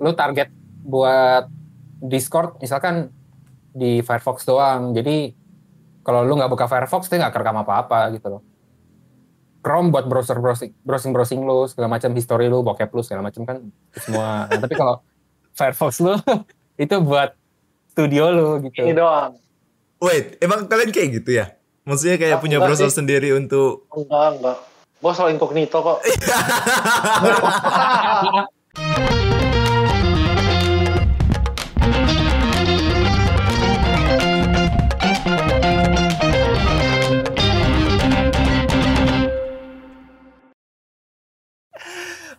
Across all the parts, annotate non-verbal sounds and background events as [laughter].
lu target buat Discord misalkan di Firefox doang. Jadi kalau lu nggak buka Firefox dia nggak kerekam apa-apa gitu loh. Chrome buat browser browsing browsing browsing lu segala macam history lu bokep lu segala macam kan semua. [laughs] Nah, tapi kalau Firefox lu [laughs] itu buat studio lu gitu. Ini doang. Wait, emang kalian kayak gitu ya? Maksudnya kayak Ah, punya enggak browser sih. sendiri untuk Enggak, enggak. Gue selalu incognito kok. [laughs]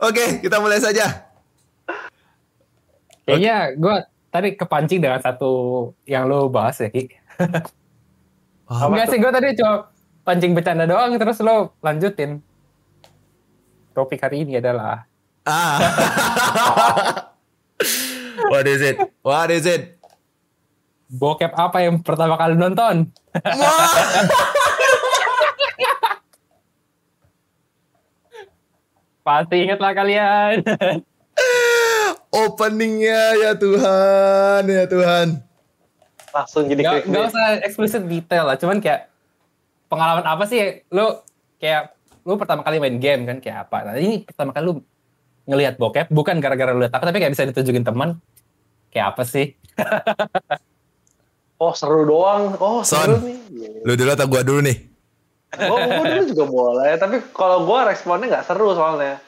Oke, kita mulai saja. Kayaknya gue tadi kepancing dengan satu yang lu bahas ya Ki. Wah, Enggak sih gue tadi cuma pancing bercanda doang terus lu lanjutin. Topik hari ini adalah Ah. [laughs] What is it? What is it? bokep apa yang pertama kali nonton? Pasti inget lah kalian. [laughs] Openingnya ya Tuhan, ya Tuhan. Langsung jadi Gak, gak usah explicit detail lah, cuman kayak pengalaman apa sih lu kayak lu pertama kali main game kan kayak apa? Nah ini pertama kali lu ngelihat bokep bukan gara-gara lu lihat apa tapi kayak bisa ditunjukin teman kayak apa sih? [laughs] Oh seru doang. Oh seru Son. nih. Lu dulu atau gua dulu nih? Gue dulu [laughs] juga boleh. Tapi kalau gue responnya nggak seru soalnya.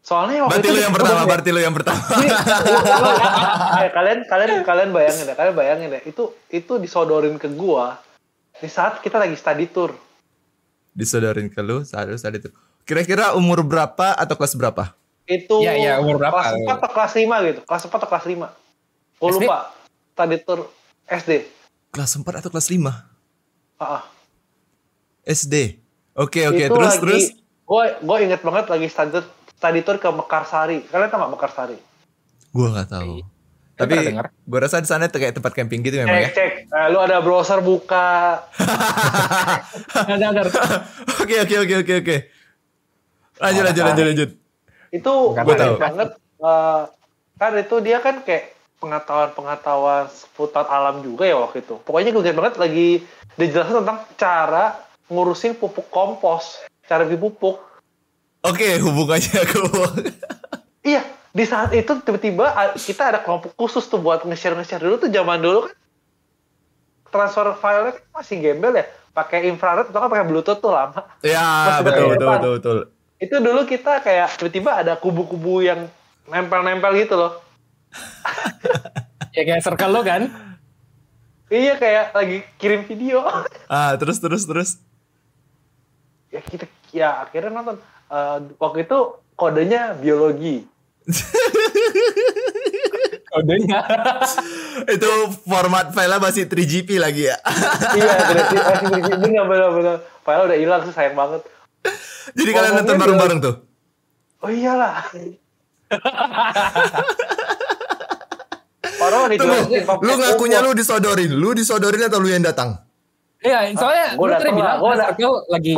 Soalnya waktu Berarti itu lu yang pertama, kayak- berarti lu yang pertama. [laughs] eh, kalian kalian kalian bayangin deh, kalian bayangin deh. Itu itu disodorin ke gua di saat kita lagi study tour. Disodorin ke lu saat lu saat itu. Kira-kira umur berapa atau kelas berapa? Itu Iya, iya, umur berapa? Kelas 4 atau kelas 5 gitu. Kelas 4 atau kelas 5. Gue lupa. Study tour SD. Kelas 4 atau kelas 5? Ah, ah. SD. Oke, oke, Itu terus lagi, terus. Gue gue inget banget lagi study tour, study tour ke Mekarsari. Kalian tau gak Mekarsari? Gua nggak tahu. Pernah Tapi gua rasa di sana tuh kayak tempat camping gitu memang Cek, ya. cek. Eh, lu ada browser buka. [laughs] Ada ada. Oke, oke, oke, oke, oke. Lanjut, lanjut, lanjut, lanjut. itu gue tahu. banget eh, kan itu dia kan kayak pengetahuan-pengetahuan seputar alam juga ya waktu itu pokoknya gue inget banget lagi dijelasin tentang cara ngurusin pupuk kompos cara bikin pupuk Oke, hubungannya ke iya di saat itu tiba-tiba kita ada kelompok khusus tuh buat nge-share nge-share dulu tuh zaman dulu kan transfer filenya kan masih gembel ya pakai infrared atau kan pakai bluetooth tuh lama Ya, Masih betul, betul, betul, betul. itu dulu kita kayak tiba-tiba ada kubu-kubu yang nempel-nempel gitu loh [laughs] Ya kayak circle lu kan? Iya kayak lagi kirim video. Ah, terus, terus, terus. Ya kita ya akhirnya nonton. Eh, waktu itu kodenya biologi. [laughs] Kodenya. Itu format filenya masih 3GP lagi ya. iya, berarti masih begitu nggak benar-benar. File udah hilang sih sayang banget. Jadi kalian nonton bareng-bareng tuh. Oh iyalah. Orang jelasin pakai lu ngakunya lu disodorin, lu disodorin atau lu yang datang? Iya, soalnya Gua lu tadi dateng lah, bilang da- circle lagi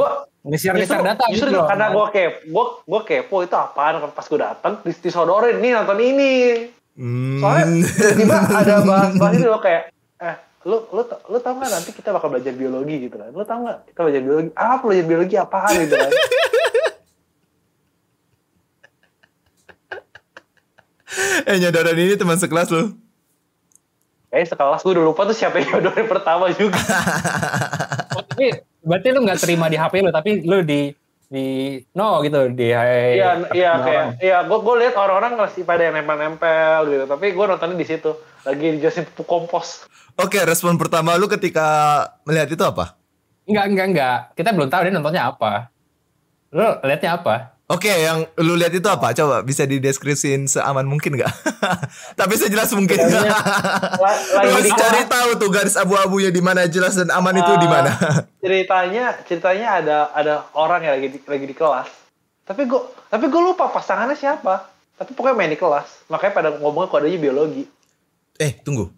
Justru- data justru gitu loh. karena gue kepo, gue gue kepo itu apaan pas gue datang dis disodorin nih nonton ini. Hmm. Soalnya tiba-tiba [laughs] ada bahas-bahas itu loh kayak eh lu lu lu tau gak nanti kita bakal belajar biologi gitu kan lu tau gak kita belajar biologi ah belajar biologi apaan gitu kan [laughs] eh nyodorin ini teman sekelas lu. Eh sekelas gue udah lupa tuh siapa yang nyodorin pertama juga [laughs] Oh, tapi berarti lu nggak terima di HP lu, tapi lu di di no gitu di hai iya iya kayak iya gue gue lihat orang-orang masih pada yang nempel-nempel gitu tapi gue nontonnya di situ lagi dijelasin pupuk kompos Oke, respon pertama lu ketika melihat itu apa? Enggak, enggak, enggak. Kita belum tahu dia nontonnya apa. Lu liatnya apa? Oke, yang lu lihat itu apa? Coba bisa dideskripsiin seaman mungkin nggak? [laughs] Tapi sejelas mungkin. La- [laughs] Lu harus cari tahu tuh garis abu-abunya di mana jelas dan aman itu di mana. [laughs] ceritanya ceritanya ada ada orang yang lagi di, lagi di kelas tapi gue tapi gue lupa pasangannya siapa tapi pokoknya main di kelas makanya pada ngomongnya kodenya biologi eh, tunggu.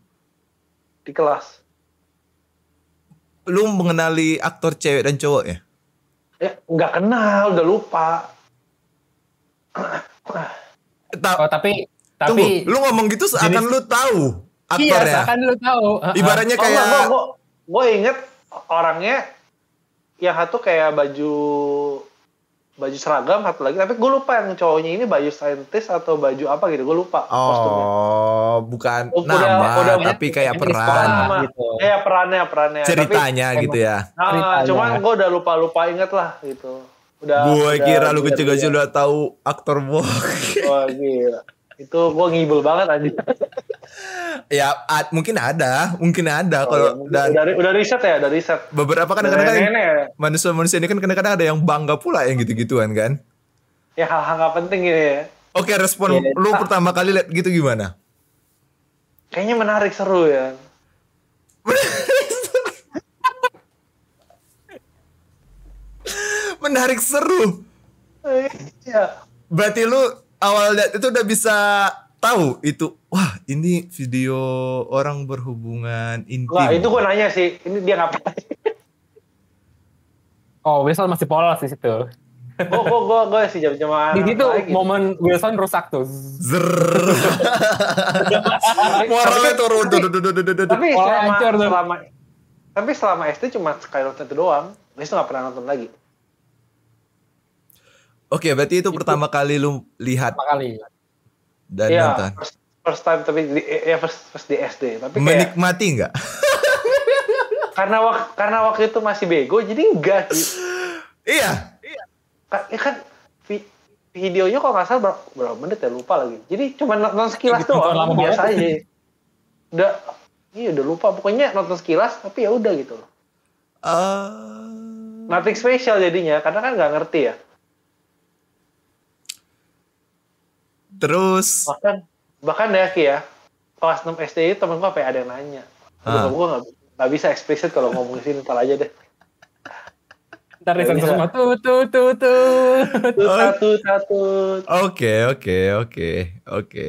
di kelas Lu mengenali aktor cewek dan cowok ya? ya nggak kenal udah lupa Oh, tapi Tapi Tunggu, lu ngomong gitu seakan jenis- lu tahu iya, aktornya. seakan lu tahu. [laughs] Ibaratnya Oh, kayak enggak, gua, gua inget orangnya yang satu kayak baju baju seragam satu lagi tapi gue lupa yang cowoknya ini baju saintis atau baju apa gitu gue lupa kostumnya Oh, bukan Oh, udah- nama, udah- tapi kayak Ini peran, gitu. ya perannya perannya ceritanya Tapi- gitu ya. nah, ceritanya. cuman gue udah lupa lupa inget lah gitu udah Gue kira lu udah- kecil-kecil udah tahu aktor [laughs] wah gila. Itu gue ngibel banget anjing. [laughs] Ya, ad- mungkin ada, mungkin ada Oh, kalau ya, dan udah, udah riset ya udah riset. Beberapa kadang-kadang kan nenek ya. manusia-manusia ini kan kadang-kadang ada yang bangga pula yang gitu-gituan kan. ya hal-hal nggak penting gitu ya. Oke, respon Iya. lu pertama kali lihat gitu gimana? kayaknya menarik seru ya Menarik seru. ya Berarti lu awal lihat itu udah bisa tahu itu wah ini video orang berhubungan intim. Wah, itu gue nanya sih, ini dia ngapain? Oh, Wilson masih polos di situ. gue gue gue gue sih jam jam Di situ momen Wilson rusak tuh. Zer. Moralnya turun. Tapi Oh, selama, selama tapi selama SD cuma sekali nonton itu doang. Habis itu gak pernah nonton lagi. Oke, berarti itu pertama kali lu lihat Pertama kali. dan Iya, nonton. first, first time tapi di, ya first, first di SD. Tapi kayak Menikmati nggak? [laughs] karena wak, karena waktu itu masih bego, jadi enggak sih. iya. Ka- Ya kan vi- videonya kalau nggak salah berapa, berapa menit ya lupa lagi. Jadi cuma nonton sekilas Gitu, nonton lama biasa aja. Udah, iya udah lupa. Pokoknya nonton sekilas, tapi ya udah gitu loh. Eh, Nothing special jadinya, karena kan nggak ngerti ya. Terus bahkan bahkan ya Ki ya kelas 6 SD itu temen gue sampai ada yang nanya Ah. Aduh, gue gak, gak bisa eksplisit kalau ngomong di sini ntar aja deh Ntar di semua tuh tuh tuh tuh. Tatut tatut Oke, oke, oke, oke.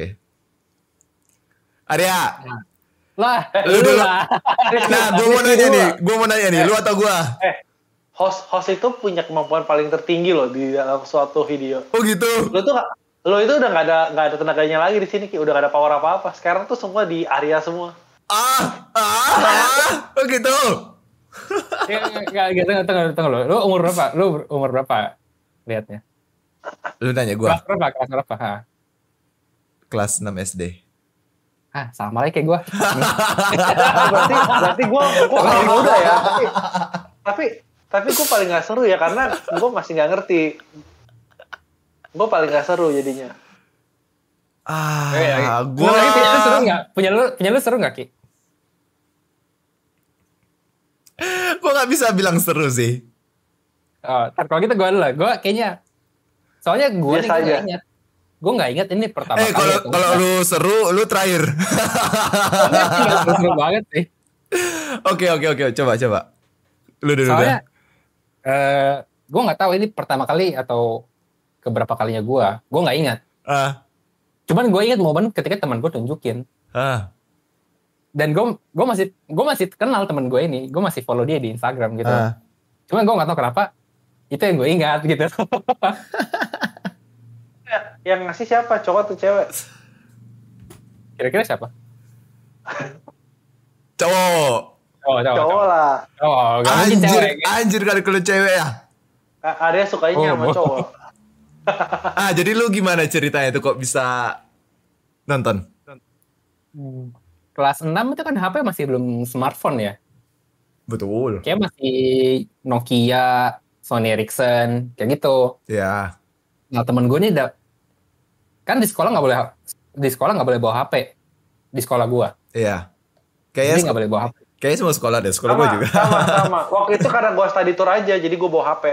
Arya, Lah, Lu lu dulu. lah. nah gue mau nanya nih, gue mau nanya nih, lu atau gue? eh host host itu punya kemampuan paling tertinggi loh di dalam suatu video Oh gitu. lo tuh lo itu udah nggak ada nggak ada tenaganya lagi di sini Ki. udah gak ada power apa apa sekarang tuh semua di area semua Ah, ah, ah, oh gitu. [laughs] Enggak, gitu, tunggu, tunggu, tunggu lu. Lu umur berapa? Lu umur berapa? Lihatnya. Lu nanya gue, Kelas berapa? Kelas berapa? Ha. kelas 6 SD. Ah, sama lagi kayak gua. Nah, [laughs] berarti berarti gue gue paling muda ya tapi tapi tapi gue paling nggak seru ya karena gue masih nggak ngerti gue paling nggak seru jadinya Ah, Lu gue lagi punya lu seru nggak? Punya lu punya lu seru nggak Ki? gue nggak bisa bilang seru sih. Oh, ntar kalau gitu gua dulu lah. Gua kayaknya soalnya gua nih Biasa gua aja. nggak ingat. Gua nggak ingat ini pertama Eh kali. kalau kalau lu seru, lu terakhir. Seru banget sih. Oke oke oke, coba coba. Lu dulu Soalnya dah. eh gua nggak tahu ini pertama kali atau keberapa kalinya gua. Gua nggak ingat. Ah, Cuman gue ingat momen ketika teman gue tunjukin ah. dan gue gue masih gue masih kenal teman gue ini gue masih follow dia di Instagram gitu Ah. cuman gue nggak tahu kenapa itu yang gue ingat gitu Ya, [laughs] yang ngasih siapa cowok atau cewek kira-kira siapa Cowok. oh cowok cowok cowok lah oh gak mungkin Anjir, cewek anjir kali kalau cewek ya. A- Arya sukanya Oh, sama cowok [laughs] Ah, jadi lu gimana ceritanya tuh kok bisa nonton? Hmm. kelas 6 itu kan HP masih belum smartphone ya Betul. kayak masih Nokia Sony Ericsson kayak gitu Ya. nah temen gue nih kan di sekolah nggak boleh di sekolah nggak boleh bawa HP di sekolah gue Iya. Kayaknya nggak boleh bawa HP kayaknya semua sekolah deh, sekolah sama gua juga. sama sama [laughs] waktu itu karena gue study tour aja jadi gue bawa hp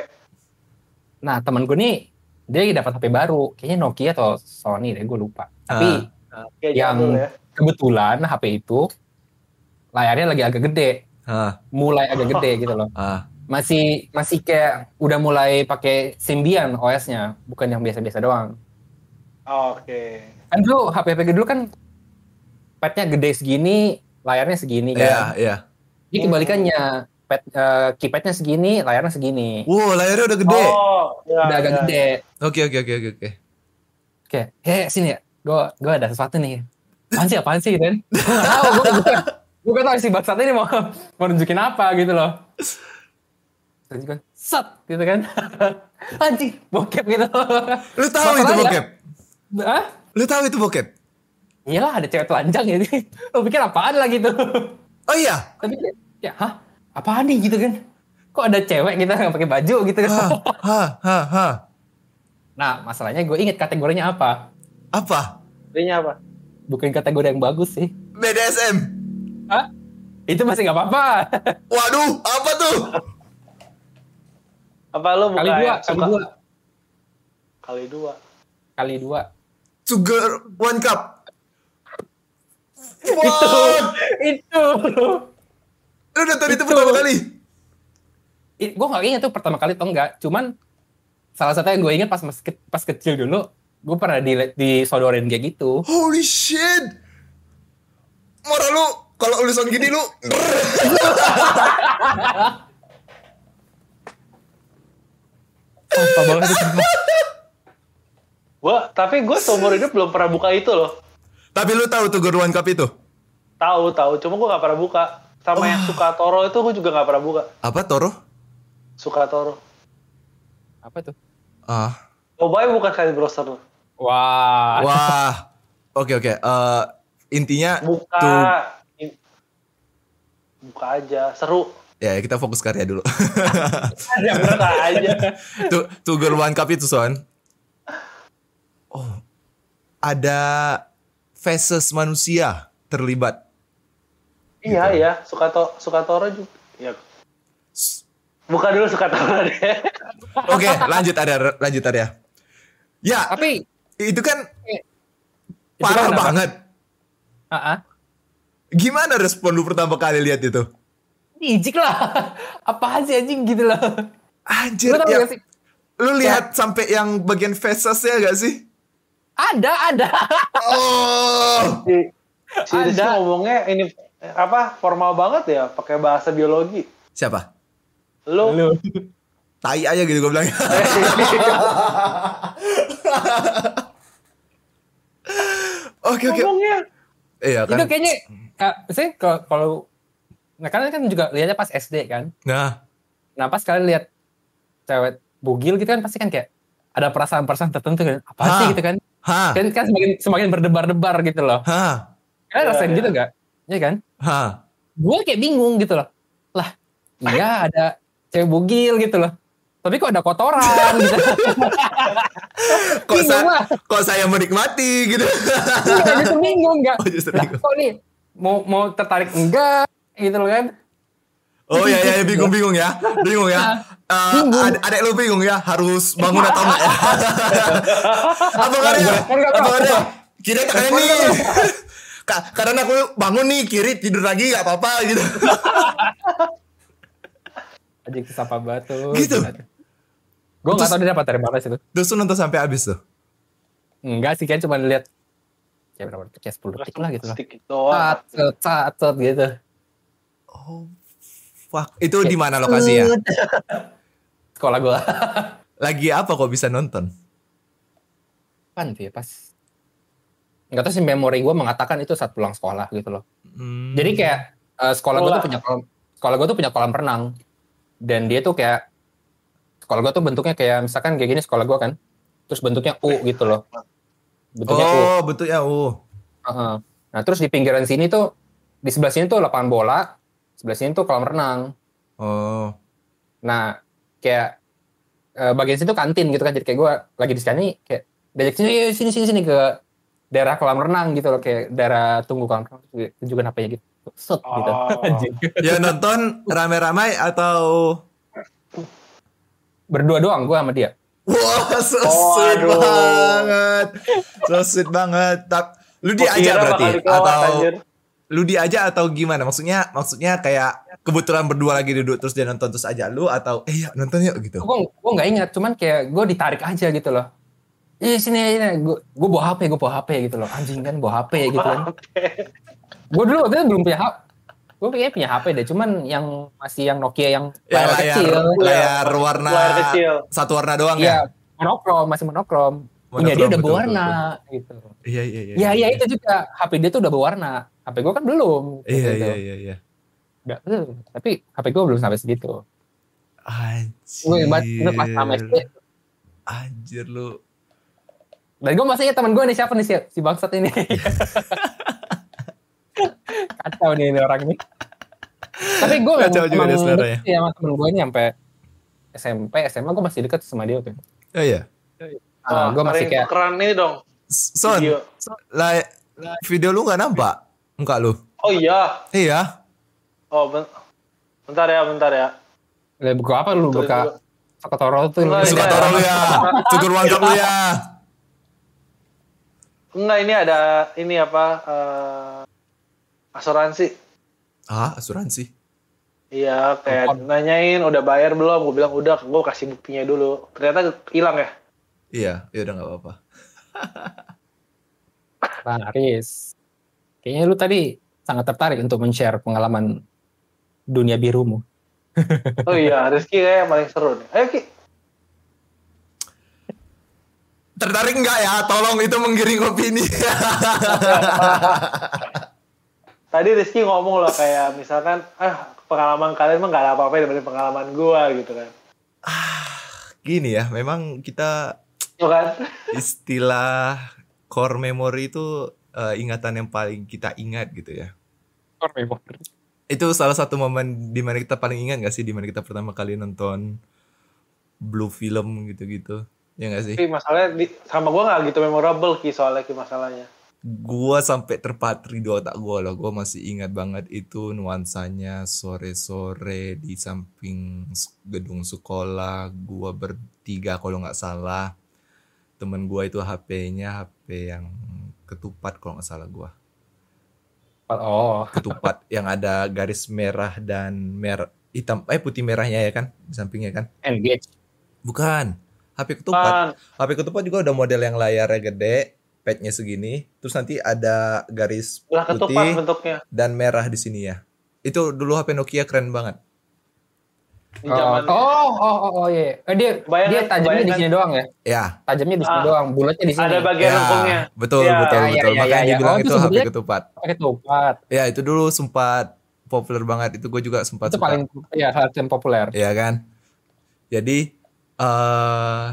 Nah temen gue nih dia dapat HP baru, kayaknya Nokia atau Sony deh, gue lupa. Tapi Kayak Yang- ya kebetulan HP itu layarnya lagi agak gede, Ah, mulai agak gede [laughs] gitu loh. ah. Masih masih kayak udah mulai pakai Symbian OS-nya, bukan yang biasa-biasa doang. oke Kan dulu HP HP dulu kan padnya gede segini, layarnya segini Iya, kan. iya. Ini kebalikannya, pad, eh, keypadnya segini, layarnya segini. Wow, layarnya udah gede. oh ya, udah agak ya. gede. Oke, oke, oke, oke, oke. Kayak, heh sini ya, gue gue ada sesuatu nih apaan sih apaan sih gitu [laughs] kan gue gak tau gue gue gue gak tau si baksat ini mau mau nunjukin apa gitu loh terus kan set gitu kan [laughs] anjing bokep gitu Lu tahu itu Masalahnya- bokep? Hah? Lu tahu itu bokep? Iyalah ada cewek telanjang ya. [laughs] Lo pikir apaan lah gitu. Oh iya. Tapi kayak, ya hah? Apaan nih gitu kan? Kok ada cewek gitu nggak pakai baju gitu kan? Ha, ha, ha, ha. Nah masalahnya gue inget kategorinya apa? Apa? Ini apa? Bukan kategori yang bagus sih. BDSM. Hah? Itu masih nggak apa-apa. Waduh, apa tuh? Apa lu buka kali dua, yang kali dua, Kali dua. kali dua. Sugar one cup. Itu, What? itu. Lu nonton itu Itu. pertama kali? gue nggak inget tuh pertama kali atau enggak. Cuman salah satu yang gue inget pas mas- pas kecil dulu, gue pernah di disodorin kayak gitu. Holy shit. Mora lu kalau ulisan gini lu banget itu. Gua, tapi gue seumur hidup belum pernah buka itu loh. Tapi lu tahu tuh one cup itu? Tahu tahu, cuma gue gak pernah buka. Sama yang suka Toro itu gue juga gak pernah buka. Apa Toro? Suka Toro. Apa tuh? Ah. Cobain bukan kali browser lu. Wah. Wah. Oke oke. Eh, intinya Buka. tuh Buka aja, seru. ya kita fokus karya dulu. Aja [laughs] buka aja. [laughs] tuh tuh Girl One Cup itu Son. Oh. Ada faces manusia terlibat. Iya iya, suka to suka Toro juga. Ya. Buka dulu suka Toro deh. Oke, lanjut ada lanjut ada. Ya, Tapi itu kan itu parah kan apa? banget. Ah, ah. Gimana respon lu pertama kali lihat itu? Ijik lah. Apaan sih anjing gitu loh. Anjir, Lu ya, lu lihat sampai yang bagian facesnya gak sih? Ada, ada. Oh, Si, si Ada. ngomongnya ini apa formal banget ya, pakai bahasa biologi. siapa? Lu Lu. Tai aja gitu gue bilang. [laughs] Oke oke. ngomongnya Iya kan. Itu kayaknya, uh, saya kalau, kalau nah kalian kan juga lihatnya pas SD kan. Nah, Nah pas kalian lihat cewek bugil gitu kan pasti kan kayak ada perasaan-perasaan tertentu kan. Apa Hah. sih gitu kan. ha, Kan, kan semakin, semakin berdebar-debar gitu loh. ha, Kalian Iya, rasain iya. gitu gak? Iya kan? Ha. Gue kayak bingung gitu loh. Lah, iya ada cewek bugil gitu loh. Tapi kok ada kotoran gitu. [laughs] Kok, sa- lah. kok saya menikmati gitu. Iya, justru bingung nggak? [laughs] Oh, justru Lah, bingung. kok nih mau mau tertarik enggak gitu loh kan? Oh ya ya bingung [laughs] bingung ya, bingung ya. Eh, ad- adek lu bingung ya, harus bangun atau enggak ya? apa kan ya? Kan nggak Apa kan ya? Atau kanan nih? Ka- Karena aku bangun nih kiri tidur lagi gak apa-apa gitu. [laughs] Anjing sapa batu. Gitu? Gue nggak Terus- tahu dia dapat dari mana sih itu. Terus lu nonton sampai habis tuh. Enggak sih kan cuma lihat kayak berapa detik? Kayak 10 detik lah gitu lah. Cat, cat, cat, cat, gitu. Oh, fuck. Itu di mana lokasinya? Sekolah gue. [laughs] Lagi apa kok bisa nonton? Kan tuh ya pas. Enggak tahu sih memori gue mengatakan itu saat pulang sekolah gitu loh. Hmm. Jadi kayak eh, sekolah gue tuh punya kolam, sekolah gue tuh punya kolam renang dan dia tuh kayak sekolah gue tuh bentuknya kayak misalkan kayak gini sekolah gue kan, terus bentuknya U gitu loh, bentuknya U. Oh, bentuknya uh. Heeh. Nah terus di pinggiran sini tuh di sebelah sini tuh lapangan bola, sebelah sini tuh kolam renang. Oh. Nah kayak eh, bagian situ kantin gitu kan, jadi kayak gue lagi di sini kayak diajak sini "Yuk, sini sini sini ke daerah kolam renang gitu loh, kayak daerah tunggu kolam renang, tunjukin HP-nya gitu, set gitu. Oh. Anjing. Ya nonton rame-rame atau Berdua doang gue sama dia. Wah, so Oh, sweet aduh. banget. So sweet banget. Tap, lu diajak kira berarti atau anjir. lu diajak atau gimana? Maksudnya maksudnya kayak kebetulan berdua lagi duduk terus dia nonton terus ajak lu atau eh ya nonton yuk gitu. gue gue nggak ingat cuman kayak gue ditarik aja gitu loh Ih sini sini gue gue bawa HP gue bawa HP gitu loh anjing kan bawa HP gitu kan gue dulu waktu itu belum punya HP gue kayaknya punya HP deh cuman yang masih yang Nokia yang Ya layar layar kecil layar warna Layar kecil. satu warna doang iya ya. monokrom masih monokrom punya dia udah betul, berwarna betul, gitu. Iya iya iya. Iya iya itu juga HP dia tuh udah berwarna. HP gue kan belum. Iya gitu. iya iya iya. Eh, tapi HP gue belum sampai segitu. Anjir. Gue pas sama SD. Anjir lu. Dan gue masih ingat teman gue nih siapa nih si, si bangsat ini. [laughs] Kacau nih ini orang ini. Tapi gue Kacau juga dia ya. ya sama temen gue ini sampai SMP, SMA gue masih deket sama dia tuh. Oh iya. Nah, gue masih kayak tukeran ini dong. Son, Video. lah video lu nggak nampak muka lu? Oh iya. Iya. Oh ben- bentar ya, bentar ya. Lah buka apa lu buka dulu. Sakotoro tuh Enggak, Suka Iya. toro lu ya. Cukur mantap lu ya. Enggak, ini ada ini apa? eh, asuransi. Ah, asuransi. Iya, kayak nanyain udah bayar belum? Gue bilang udah, gue kasih buktinya dulu. Ternyata hilang ya. Iya, ya udah nggak apa-apa. [laughs] Paris. Kayaknya lu tadi sangat tertarik untuk men-share pengalaman dunia birumu. Oh iya, Rizky kayak yang paling seru nih. Ayo Ki. Tertarik nggak ya? Tolong itu menggiring opini. [laughs] Tadi Rizky ngomong loh kayak misalkan, ah pengalaman kalian mah gak ada apa-apa dibanding pengalaman gua gitu kan. Gini ya, memang kita Tuh kan? istilah core memory itu eh, ingatan yang paling kita ingat gitu ya. Itu salah satu momen di mana kita paling ingat gak sih di mana kita pertama kali nonton blue film gitu-gitu. Ya gak sih? Tapi masalahnya di, sama gua gak gitu memorable Ki soalnya Ki masalahnya. Gua sampai terpatri di otak gua loh. Gua masih ingat banget itu nuansanya sore-sore di samping gedung sekolah. Gua bertiga kalau nggak salah. Temen gua itu HP-nya HP yang ketupat kalau nggak salah gua. Oh, Ketupat [laughs] yang ada garis merah dan merah hitam eh putih merahnya ya kan di sampingnya kan? engage. Bukan. HP ketupat. Pan, HP ketupat juga udah model yang layarnya gede, padnya segini, terus nanti ada garis lah ketupat putih bentuknya dan merah di sini ya. Itu dulu HP Nokia keren banget. di Oh, zaman oh, oh, oh, oh, iya. Eh, dia Bayangkan- dia tajamnya di sini doang ya? Ya, Tajamnya di sini Ah. doang, bulatnya di sini. ada bagian ya, lengkungnya. betul, Ya. betul, Ya, ya, betul. ya, Makanya ya, ya. dibilang Oh, itu itu HP ketupat. Pakai tupat. Ya, itu dulu sempat populer banget. Itu gue juga sempat Itu suka. paling ya hal yang populer. Ya kan? Jadi eh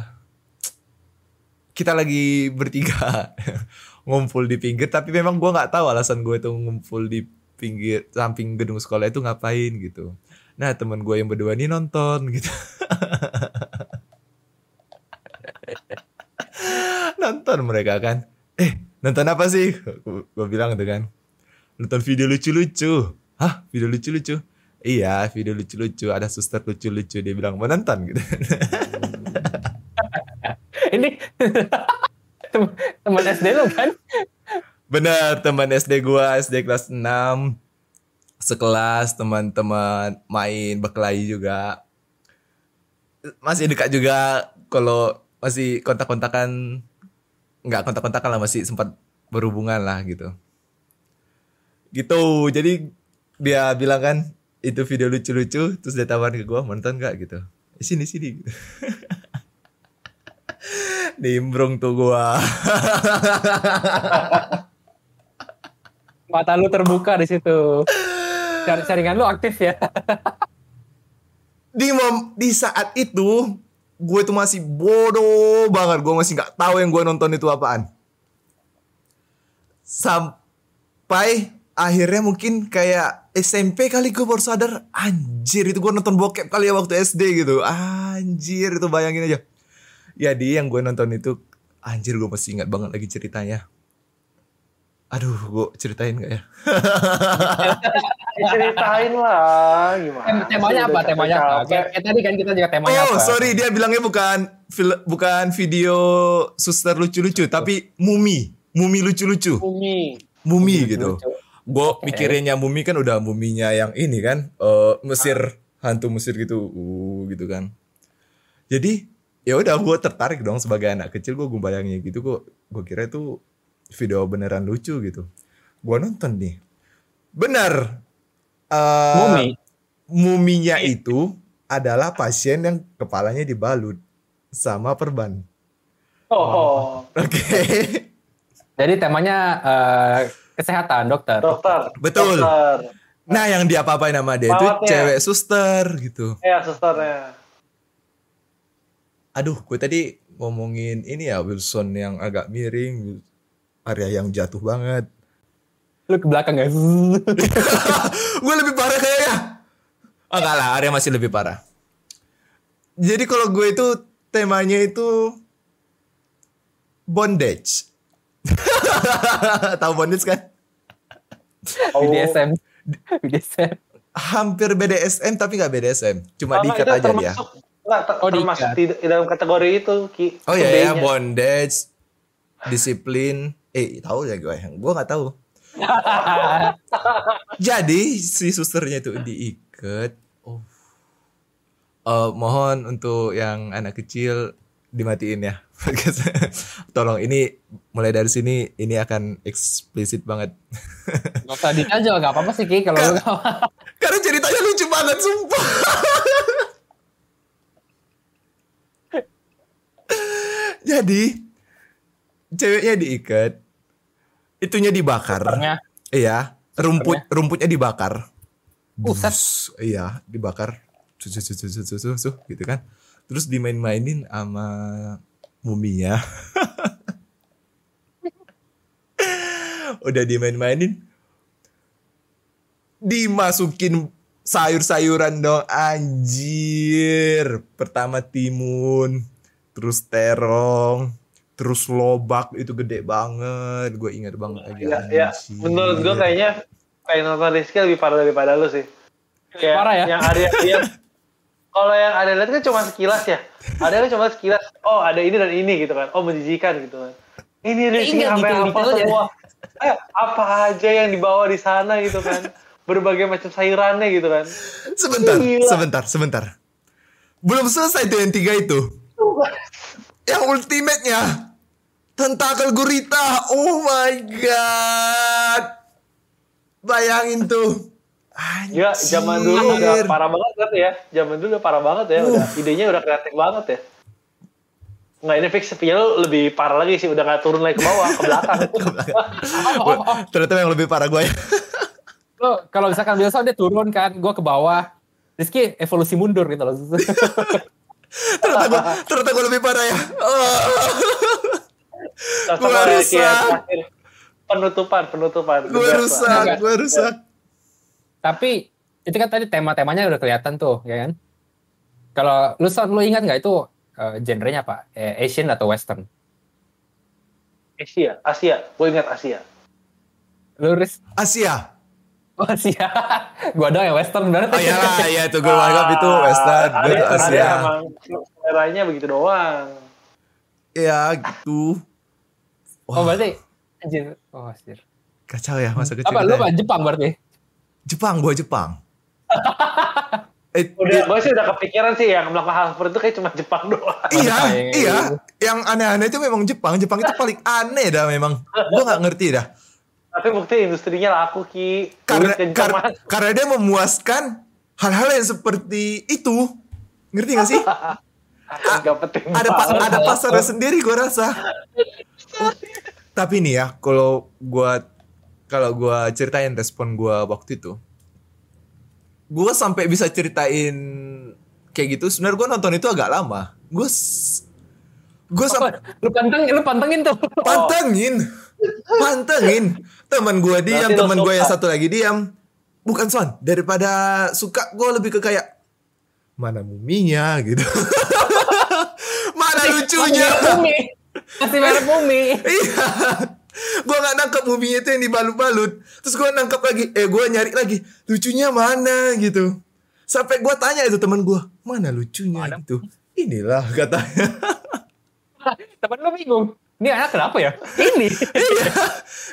kita lagi bertiga [laughs] ngumpul di pinggir tapi memang gua nggak tahu alasan gue itu ngumpul di pinggir samping gedung sekolah itu ngapain gitu. Nah teman gue yang berdua ini nonton gitu. [laughs] nonton mereka kan. Eh nonton apa sih? Gue bilang gitu kan. Nonton video lucu-lucu. Hah video lucu-lucu? Iya, video lucu-lucu. Ada suster lucu-lucu. Dia bilang, mau nonton gitu. [laughs] Ini [laughs] tem- teman SD lu kan? Bener, teman SD gua, SD kelas 6. Sekelas, teman-teman main berkelahi juga. Masih dekat juga kalau masih kontak-kontakan. Nggak kontak-kontakan lah, masih sempat berhubungan lah gitu. Gitu, jadi dia bilang kan, itu video lucu-lucu, terus dia tawarin ke gua, "Mau nonton nggak gitu. "Eh, Sini, sini. Gitu. [laughs] [laughs] Nimbrung tuh gua. [laughs] Mata lu terbuka di situ. Saringan lu aktif ya. [laughs] di mom di saat itu gue tuh masih bodoh banget gue masih nggak tahu yang gue nonton itu apaan sampai akhirnya mungkin kayak SMP kali gue baru sadar anjir itu gue nonton bokep kali ya waktu SD gitu anjir itu bayangin aja jadi yang gue nonton itu anjir gue masih ingat banget lagi ceritanya aduh gue ceritain gak ya [laughs] Ceritain lah gimana. Tem- temanya apa? Temanya apa? Kayak, kayak tadi kan kita juga temanya oh apa? sorry dia bilangnya bukan fil- bukan video suster lucu-lucu tapi mumi mumi lucu-lucu Umi. mumi gitu Lucu. gue mikirinnya mumi kan udah muminya yang ini kan eh, Mesir hantu Mesir gitu uh gitu kan jadi ya udah gue tertarik dong sebagai anak kecil gue gue bayangin gitu gue gue kira itu video beneran lucu gitu gue nonton nih benar eh, Mumi. muminya itu adalah pasien yang kepalanya dibalut sama perban Oh, Oke. Jadi temanya eh, kesehatan dokter. dokter. Betul. Dokter. Nah, yang dia apa-apain nama dia itu Perawatnya. cewek suster gitu. Ya, susternya. Aduh, gue tadi ngomongin ini ya Wilson yang agak miring, area yang jatuh banget. Lu ke belakang guys. [laughs] gue lebih parah kayaknya. Oh, enggak lah, area masih lebih parah. Jadi kalau gue itu temanya itu bondage. [laughs] Tahu bondage kan? Oh. BDSM. BDSM. Hampir BDSM tapi nggak BDSM, cuma diikat aja dia. Nggak, ter- Oh, termasuk diikat. di, dalam kategori itu, Ki. Oh iya ya, bondage, disiplin. Eh, tahu ya gue, gue nggak tahu. [laughs] Jadi si susternya itu diikat. Oh. Eh, mohon untuk yang anak kecil dimatiin ya. [laughs] Tolong ini mulai dari sini ini akan eksplisit banget. Gak usah di aja gak apa-apa sih Ki kalau lu gak Karena ceritanya lucu banget sumpah. [laughs] Jadi ceweknya diikat, itunya dibakar. Iya, rumput rumputnya dibakar. Buset. Bus, iya, dibakar. Su, su, su, su, su, su, su, su, gitu kan. Terus dimain-mainin sama muminya. [laughs] Udah dimain-mainin. Dimasukin sayur-sayuran dong anjir. Pertama timun, terus terong, terus lobak itu gede banget. Gue ingat banget lagi. Ya, ya. Menurut gue kayaknya kayak nonton Rizky lebih parah daripada lu sih. Kayak Parah ya? Yang ada yang kalau yang ada lihat kan cuma sekilas ya. Ada kan cuma sekilas. Oh ada ini dan ini gitu kan. Oh menjijikan gitu kan. Ini Rizky sampai detail-detailnya. hafal semua. Eh, apa aja yang dibawa di sana gitu kan. Berbagai macam sayurannya gitu kan. Sebentar, Gila. sebentar, sebentar. Belum selesai tuh yang tiga itu. Yang ultimate-nya. Tentakel gurita. Oh my god. Bayangin tuh. Ya zaman dulu udah Anjir. parah banget kan ya. Zaman dulu udah parah banget ya. Udah, idenya udah kreatif banget ya. Nggak ini fix sepinya lu lebih parah lagi sih. Udah nggak turun lagi ke bawah, ke belakang. [laughs] Ternyata yang lebih parah gue ya. Lo kalau misalkan biasa dia turun kan, gue ke bawah. Rizky evolusi mundur gitu loh. [laughs] ternyata gue, ternyata gue lebih parah ya. Oh. Gua kayak rusak. Penutupan, penutupan. Gue rusak, gue rusak. Tapi itu kan tadi tema-temanya udah kelihatan tuh, ya kan? Kalau lu lu ingat nggak itu eh, genrenya apa? Eh, Asian atau Western? Asia, Asia. Gue ingat Asia. Lu Riz? Asia. Oh Asia. [laughs] gua doang yang Western berarti. Oh iya lah, iya tuh gue anggap itu Western, gue ada, Asia. Ada emang seleranya begitu doang. Ya gitu. Oh berarti anjir. Oh anjir. Kacau ya masa kecil Apa lu ya. apa Jepang berarti? Jepang, gue Jepang. [laughs] eh, Udah, gue sih udah kepikiran sih yang melakukan hal seperti itu kayak cuma Jepang doang. iya, iya. Yang aneh-aneh itu memang Jepang. Jepang itu paling aneh dah memang. Gue nggak ngerti dah. Tapi bukti industrinya laku ki. Karena kar- Mas. karena dia memuaskan hal-hal yang seperti itu. Ngerti gak sih? [laughs] Gak penting Ada pa- ada pasarnya sendiri gue rasa. Tapi nih ya, kalau gua kalau gua ceritain respon gua waktu itu, gua sampai bisa ceritain kayak gitu. Sebenarnya gua nonton itu agak lama. Gue gue sampai lu panteng, lu pantengin tuh. pantengin, pantengin. Teman gua diam, teman gua yang satu lagi diam. Bukan son, daripada suka gua lebih ke kayak mana muminya gitu. [laughs] mana lucunya. Masih [laughs] merek bumi. Iya. Gua nggak nangkap muminya itu yang dibalut-balut. Terus gua nangkap lagi, eh gua nyari lagi, lucunya mana gitu. Sampai gua tanya itu teman gua, mana lucunya Mana? gitu. Inilah katanya. [laughs] Temen lu bingung. Ini anak kenapa ya? [laughs] Ini. iya.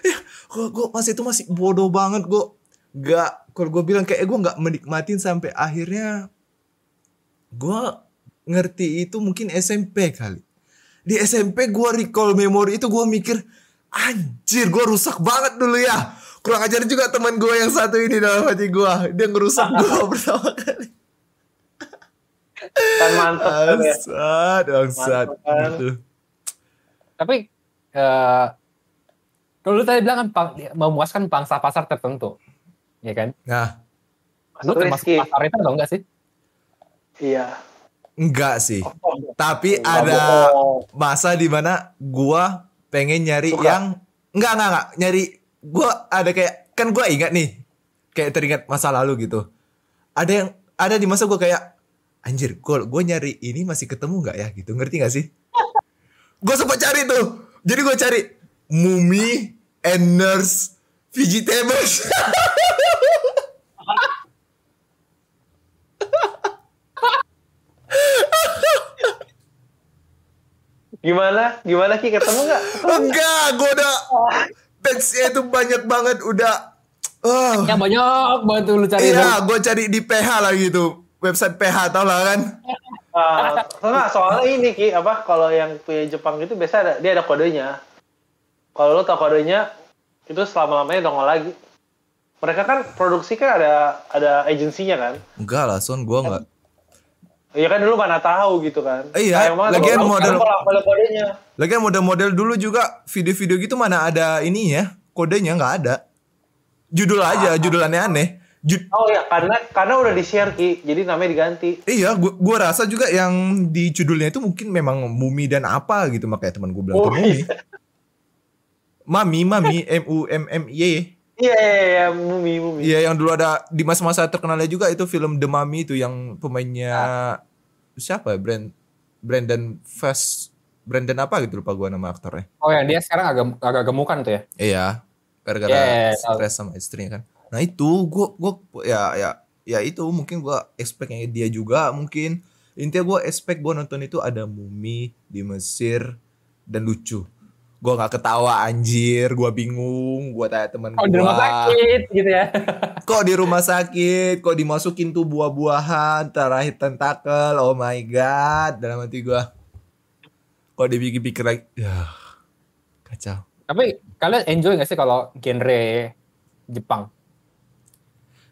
Iya. Gua, gua masih itu masih bodoh banget gua. Gak, kalau gua bilang kayak gua nggak menikmatin sampai akhirnya gua ngerti itu mungkin SMP kali. Di SMP gua recall memori itu gua mikir anjir gua rusak banget dulu ya. Kurang ajar juga teman gua yang satu ini dalam hati gua. Dia ngerusak gua [laughs] pertama kali. Kan mantep kan ya. Bangsat, bangsat. Mantap kan? Gitu. Tapi eh kalau lu tadi bilang kan pang- memuaskan pangsa pasar tertentu, ya kan? Nah, Lu Masuk termasuk Rizky. pasar itu atau enggak sih? Iya. enggak sih. Oh, Tapi Nggak ada bohong. masa di mana gua pengen nyari Suka. yang enggak enggak enggak nyari gua ada kayak kan gua ingat nih kayak teringat masa lalu gitu. Ada yang ada di masa gua kayak anjir gua gua nyari ini masih ketemu nggak ya gitu ngerti gak sih? Gua sempat cari tuh. Jadi gua cari mummy and nurse vegetables. Gimana? Gimana Ki ketemu nggak? Enggak, gua udah teksnya itu banyak banget udah Oh. Ya banyak banget lu cari. Iya, gue cari di PH lah gitu. Website PH tau lah kan. Ah, enggak, soalnya ini Ki, apa kalau yang punya Jepang itu biasa ada dia ada kodenya. Kalau lo tau kodenya itu selama-lamanya dongol lagi. Mereka kan produksi kan ada ada agensinya kan. Enggak lah, Son. Gue enggak. Iya kan dulu mana tahu gitu kan. Iya, Sayang banget lagian model- kodenya. Lagian model-model dulu juga video-video gitu mana ada ininya. Kodenya nggak ada. Judul aja, judul aneh-aneh. Jud- Oh ya, karena karena udah di share Ki, jadi namanya diganti. iya, gua, gua rasa juga yang di judulnya itu mungkin memang mumi dan apa gitu makanya teman gue bilang itu Mumi. mumi. Mami, mami, M U M M Y. Iya, iya, iya, mumi, mumi. Iya, yang dulu ada di masa-masa terkenalnya juga itu film The Mummy itu yang pemainnya siapa ya? Brand Brandon Fast Brandon apa gitu lupa gua nama aktornya. Oh ya dia sekarang agak agak gemukan tuh ya. Iya, gara-gara Yeah, stres sama istrinya kan. Nah itu gua gua ya ya ya itu mungkin gua expectnya dia juga mungkin intinya gua expect gua nonton itu ada mumi di Mesir dan lucu. Gua nggak ketawa anjir, gua bingung, gua tanya teman Oh di rumah sakit gitu ya. [laughs] Kok di rumah sakit, kok dimasukin tuh buah-buahan, terakhir tentakel, oh my god, dalam hati gua. Kok dipikir-pikir lagi, ya kacau. Tapi kalian enjoy gak sih kalau genre Jepang?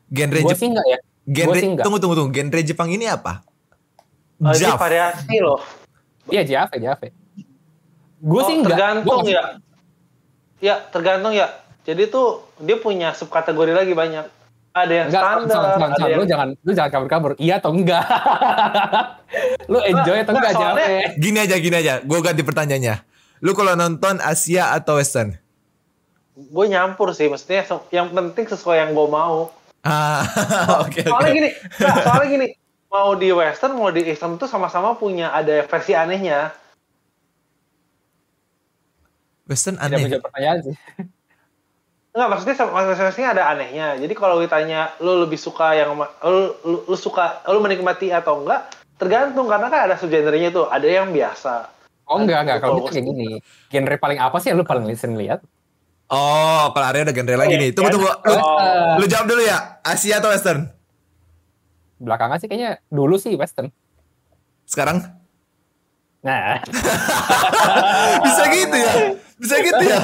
Genre Gue Jep- sih enggak ya. genre Gua sih enggak. tunggu tunggu tunggu, genre Jepang ini apa? Oh, ini Jav. variasi loh. Iya Jave, Jave. Gue Oh, sih enggak. tergantung Gua- ya. Ya, tergantung ya. Jadi tuh dia punya subkategori lagi banyak. Ada yang Enggak, standar, San, San, ada San, yang lu jangan lu jangan kabur-kabur. Iya atau enggak? [laughs] lu enjoy atau Enggak, enggak soalnya- Jave? Gini aja gini aja, gue ganti pertanyaannya. Lu kalau nonton Asia atau Western? gue nyampur sih maksudnya yang penting sesuai yang gue mau Ah, [laughs] oke oke. soalnya gini nggak, soalnya gini mau di western mau di eastern tuh sama-sama punya ada versi anehnya Western Tidak aneh. menjawab pertanyaan sih. Enggak, maksudnya masing-masing ada anehnya. Jadi kalau ditanya lu lebih suka yang ma- lu, lu, lu suka lu menikmati atau enggak, tergantung karena kan ada subgenrenya tuh. Ada yang biasa. Oh enggak enggak kalau Kalau gitu kayak gini. Genre paling apa sih yang lu paling sering lihat? Oh, kalau Arya ada genre lagi Iya, nih. Tunggu kan? tunggu. Lu, Oh. lu jawab dulu ya. Asia atau Western? Belakangan sih kayaknya dulu sih Western. Sekarang? Nah, [laughs] Bisa gitu ya? Bisa gitu ya?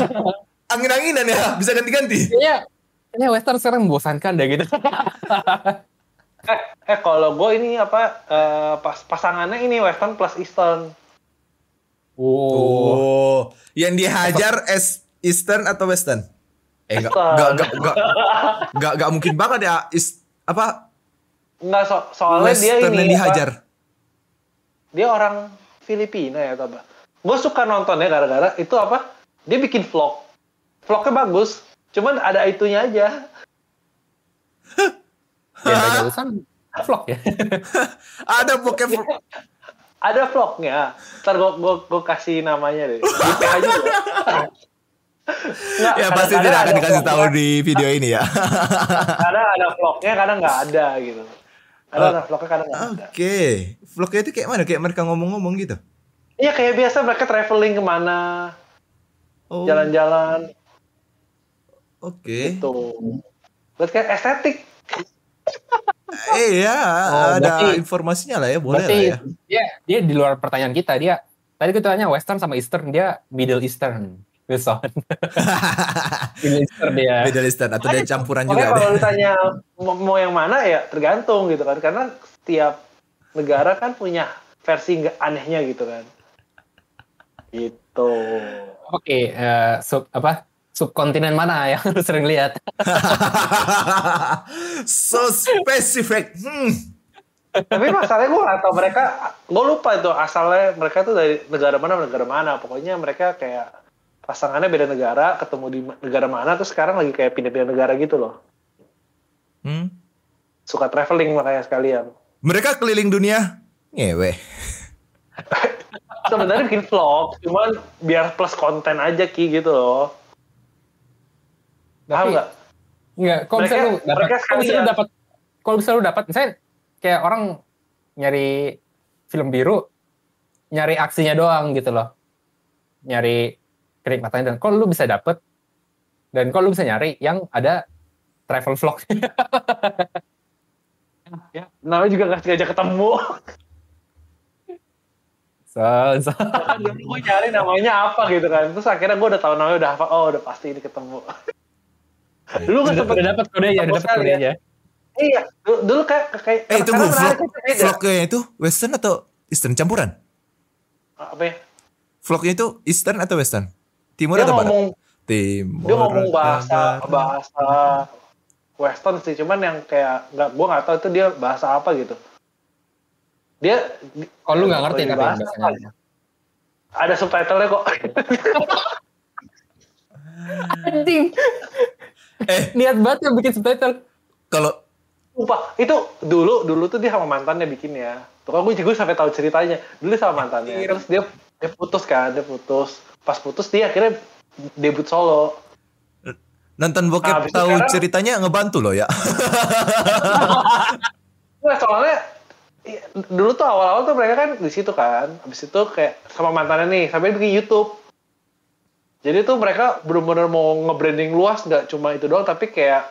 Angin-anginan ya? Bisa ganti-ganti? kayaknya kayaknya Western sekarang membosankan deh gitu. Eh, eh kalau gue ini apa eh, pas pasangannya ini western plus eastern. oh. Oh, yang dihajar es Eastern atau Western? Eh enggak enggak enggak enggak enggak enggak mungkin banget ya is, apa Enggak so soalnya dia Western ini yang apa, dihajar. dia orang Filipina ya atau apa. Gue suka nontonnya gara-gara itu apa? Dia bikin vlog. Vlognya bagus. Cuman ada itunya aja. [laughs] Genre [laughs] jurusan vlog ya. [laughs] Ada pokoknya Ada vlognya. Ntar gue gue gue kasih namanya deh. Di PH juga. Nggak, ya pasti tidak akan ada dikasih tahu vlognya. di video ini ya. Kadang ada vlognya, kadang nggak ada gitu. Kadang ada vlognya, kadang nggak ada. Oke, vlognya itu kayak mana? Kayak mereka ngomong-ngomong gitu. Iya kayak biasa mereka traveling ke mana, Oh, jalan-jalan Oke. gitu. Buat kayak estetik. Eh ya, Oh, ada berarti- informasinya lah ya, boleh Berarti lah ya. dia dia di luar pertanyaan kita dia tadi kita tanya Western sama Eastern dia Middle Eastern. Wilson. Middle [laughs] dia. Middle Eastern atau dia campuran juga kalau ditanya mau, mau yang mana ya tergantung gitu kan. Karena setiap negara kan punya versi nggak anehnya gitu kan. Gitu. Oke, eh, sub apa? Subkontinen mana yang lu [laughs] sering lihat? [laughs] so specific. Hmm. Tapi masalahnya gue gak tau mereka, gue lupa itu asalnya mereka tuh dari negara mana negara mana. Pokoknya mereka kayak pasangannya beda negara, ketemu di negara mana, terus sekarang lagi kayak pindah-pindah negara gitu loh. Hmm. Suka traveling makanya sekalian. Mereka keliling dunia ngewe. [laughs] Sebenarnya bikin vlog, cuman biar plus konten aja ki gitu loh. Paham nggak? Enggak, kalau bisa Mereka- lu dapat, mereka kalau bisa lu dapat, kalau bisa lu dapat, misalnya kayak orang nyari film biru, nyari aksinya doang gitu loh, nyari kenikmatannya dan kalau lu bisa dapet dan kalau lu bisa nyari yang ada travel vlog, [laughs] Ya, namanya juga nggak sengaja ketemu. so, so, [laughs] kan dulu gue nyari namanya apa gitu kan. Terus akhirnya gue udah tahu namanya udah apa. Oh udah pasti ini ketemu. dulu kan udah, sempet udah dapat kodenya, udah dapat sekali ya. kodenya. Iya, dulu, dulu kayak kayak Eh tunggu, karena vlog, vlognya itu western atau eastern campuran? apa ya? Vlognya itu eastern atau western? Timur Dia atau barat? ngomong Timur. dia ngomong bahasa barat? bahasa Western sih, cuman yang kayak nggak gue nggak tahu itu dia bahasa apa gitu. Dia Kalau lu nggak ngerti tapi bahasa bahasanya. ada subtitlenya kok. Anjing, Eh niat banget yang bikin subtitle. kalau Sumpah, itu dulu dulu tuh dia sama mantannya bikinnya. Tuh kan gue juga sampai tahu ceritanya. Dulu sama mantannya. Terus dia dia putus kan, dia putus. Pas putus dia akhirnya debut solo. nonton Nah, bokep itu tahu sekarang- ceritanya ngebantu loh ya. [laughs] Nah, soalnya dulu tuh awal-awal tuh mereka kan di situ kan. Habis itu kayak sama mantannya nih, sampai bikin YouTube. Jadi tuh mereka bener-bener mau nge-branding luas, nggak cuma itu doang, tapi kayak